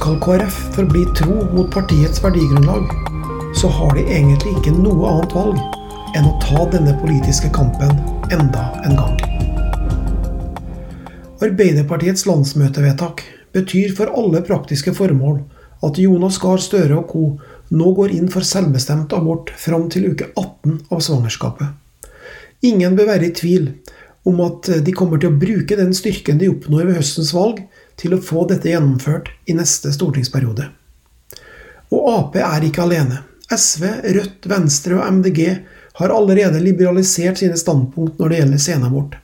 Skal KrF forbli tro mot partiets verdigrunnlag, så har de egentlig ikke noe annet valg enn å ta denne politiske kampen enda en gang. Arbeiderpartiets landsmøtevedtak betyr for alle praktiske formål at Jonas Gahr Støre og co. nå går inn for selvbestemt abort fram til uke 18 av svangerskapet. Ingen bør være i tvil om at de kommer til å bruke den styrken de oppnår ved høstens valg, til å få dette gjennomført i neste stortingsperiode. Og Ap er ikke alene. SV, Rødt, Venstre og MDG har allerede liberalisert sine standpunkt når det gjelder senabort.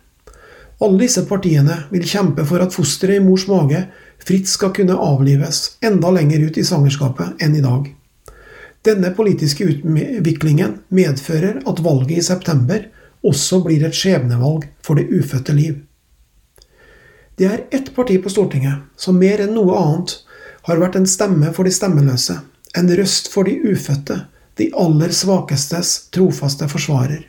Alle disse partiene vil kjempe for at fosteret i mors mage fritt skal kunne avlives enda lenger ut i svangerskapet enn i dag. Denne politiske utviklingen medfører at valget i september også blir et skjebnevalg for det ufødte liv. Det er ett parti på Stortinget som mer enn noe annet har vært en stemme for de stemmeløse, en røst for de ufødte, de aller svakestes trofaste forsvarer.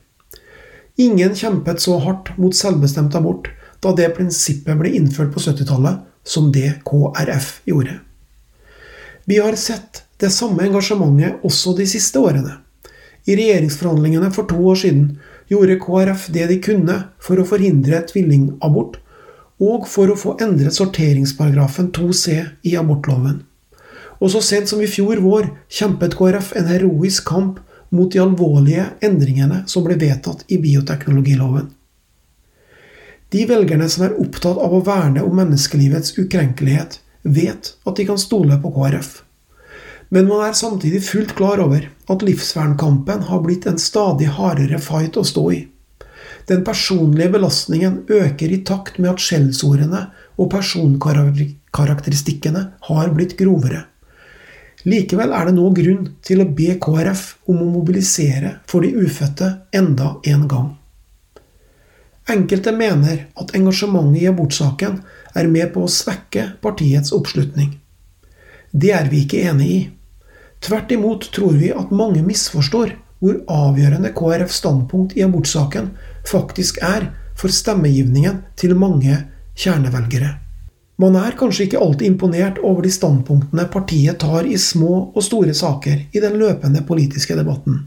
Ingen kjempet så hardt mot selvbestemt abort da det prinsippet ble innført på 70-tallet, som det KrF gjorde. Vi har sett det samme engasjementet også de siste årene. I regjeringsforhandlingene for to år siden gjorde KrF det de kunne for å forhindre tvillingabort, og for å få endret sorteringsparagrafen 2c i abortloven. Og så sent som i fjor vår kjempet KrF en heroisk kamp mot de alvorlige endringene som ble vedtatt i bioteknologiloven. De velgerne som er opptatt av å verne om menneskelivets ukrenkelighet, vet at de kan stole på KrF. Men man er samtidig fullt klar over at livsvernkampen har blitt en stadig hardere fight å stå i. Den personlige belastningen øker i takt med at skjellsordene og personkarakteristikkene har blitt grovere. Likevel er det nå grunn til å be KrF om å mobilisere for de ufødte enda en gang. Enkelte mener at engasjementet i abortsaken er med på å svekke partiets oppslutning. Det er vi ikke enig i. Tvert imot tror vi at mange misforstår hvor avgjørende KrFs standpunkt i abortsaken faktisk er for stemmegivningen til mange kjernevelgere. Man er kanskje ikke alltid imponert over de standpunktene partiet tar i små og store saker i den løpende politiske debatten.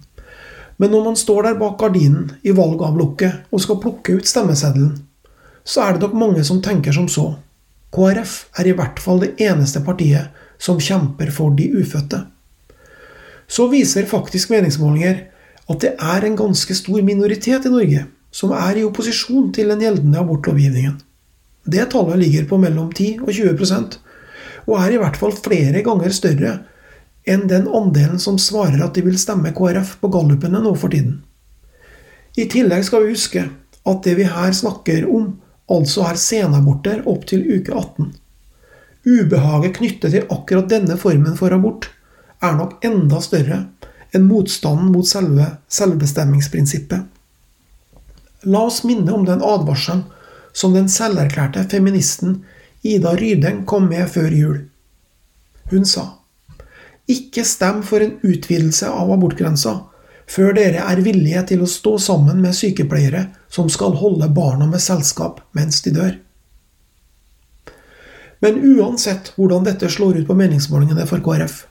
Men når man står der bak gardinen i valgavlukket og skal plukke ut stemmeseddelen, så er det nok mange som tenker som så. KrF er i hvert fall det eneste partiet som kjemper for de ufødte. Så viser faktisk meningsmålinger at det er en ganske stor minoritet i Norge som er i opposisjon til den gjeldende abortlovgivningen. Det tallet ligger på mellom 10 og 20% og er i hvert fall flere ganger større enn den andelen som svarer at de vil stemme KrF på gallupene nå for tiden. I tillegg skal vi huske at det vi her snakker om, altså er senaborter opp til uke 18. Ubehaget knyttet til akkurat denne formen for abort er nok enda større enn motstanden mot selve selvbestemmingsprinsippet. La oss minne om den advarselen som den selverklærte feministen Ida Rydeng kom med før jul. Hun sa ikke stem for en utvidelse av abortgrensa før dere er villige til å stå sammen med sykepleiere som skal holde barna med selskap mens de dør. Men uansett hvordan dette slår ut på meningsmålingene for KrF,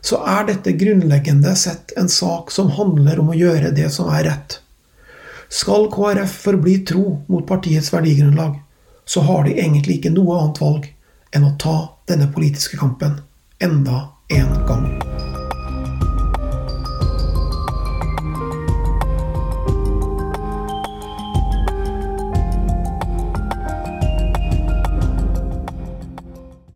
så er dette grunnleggende sett en sak som handler om å gjøre det som er rett. Skal KrF forbli tro mot partiets verdigrunnlag, så har de egentlig ikke noe annet valg enn å ta denne politiske kampen enda en gang.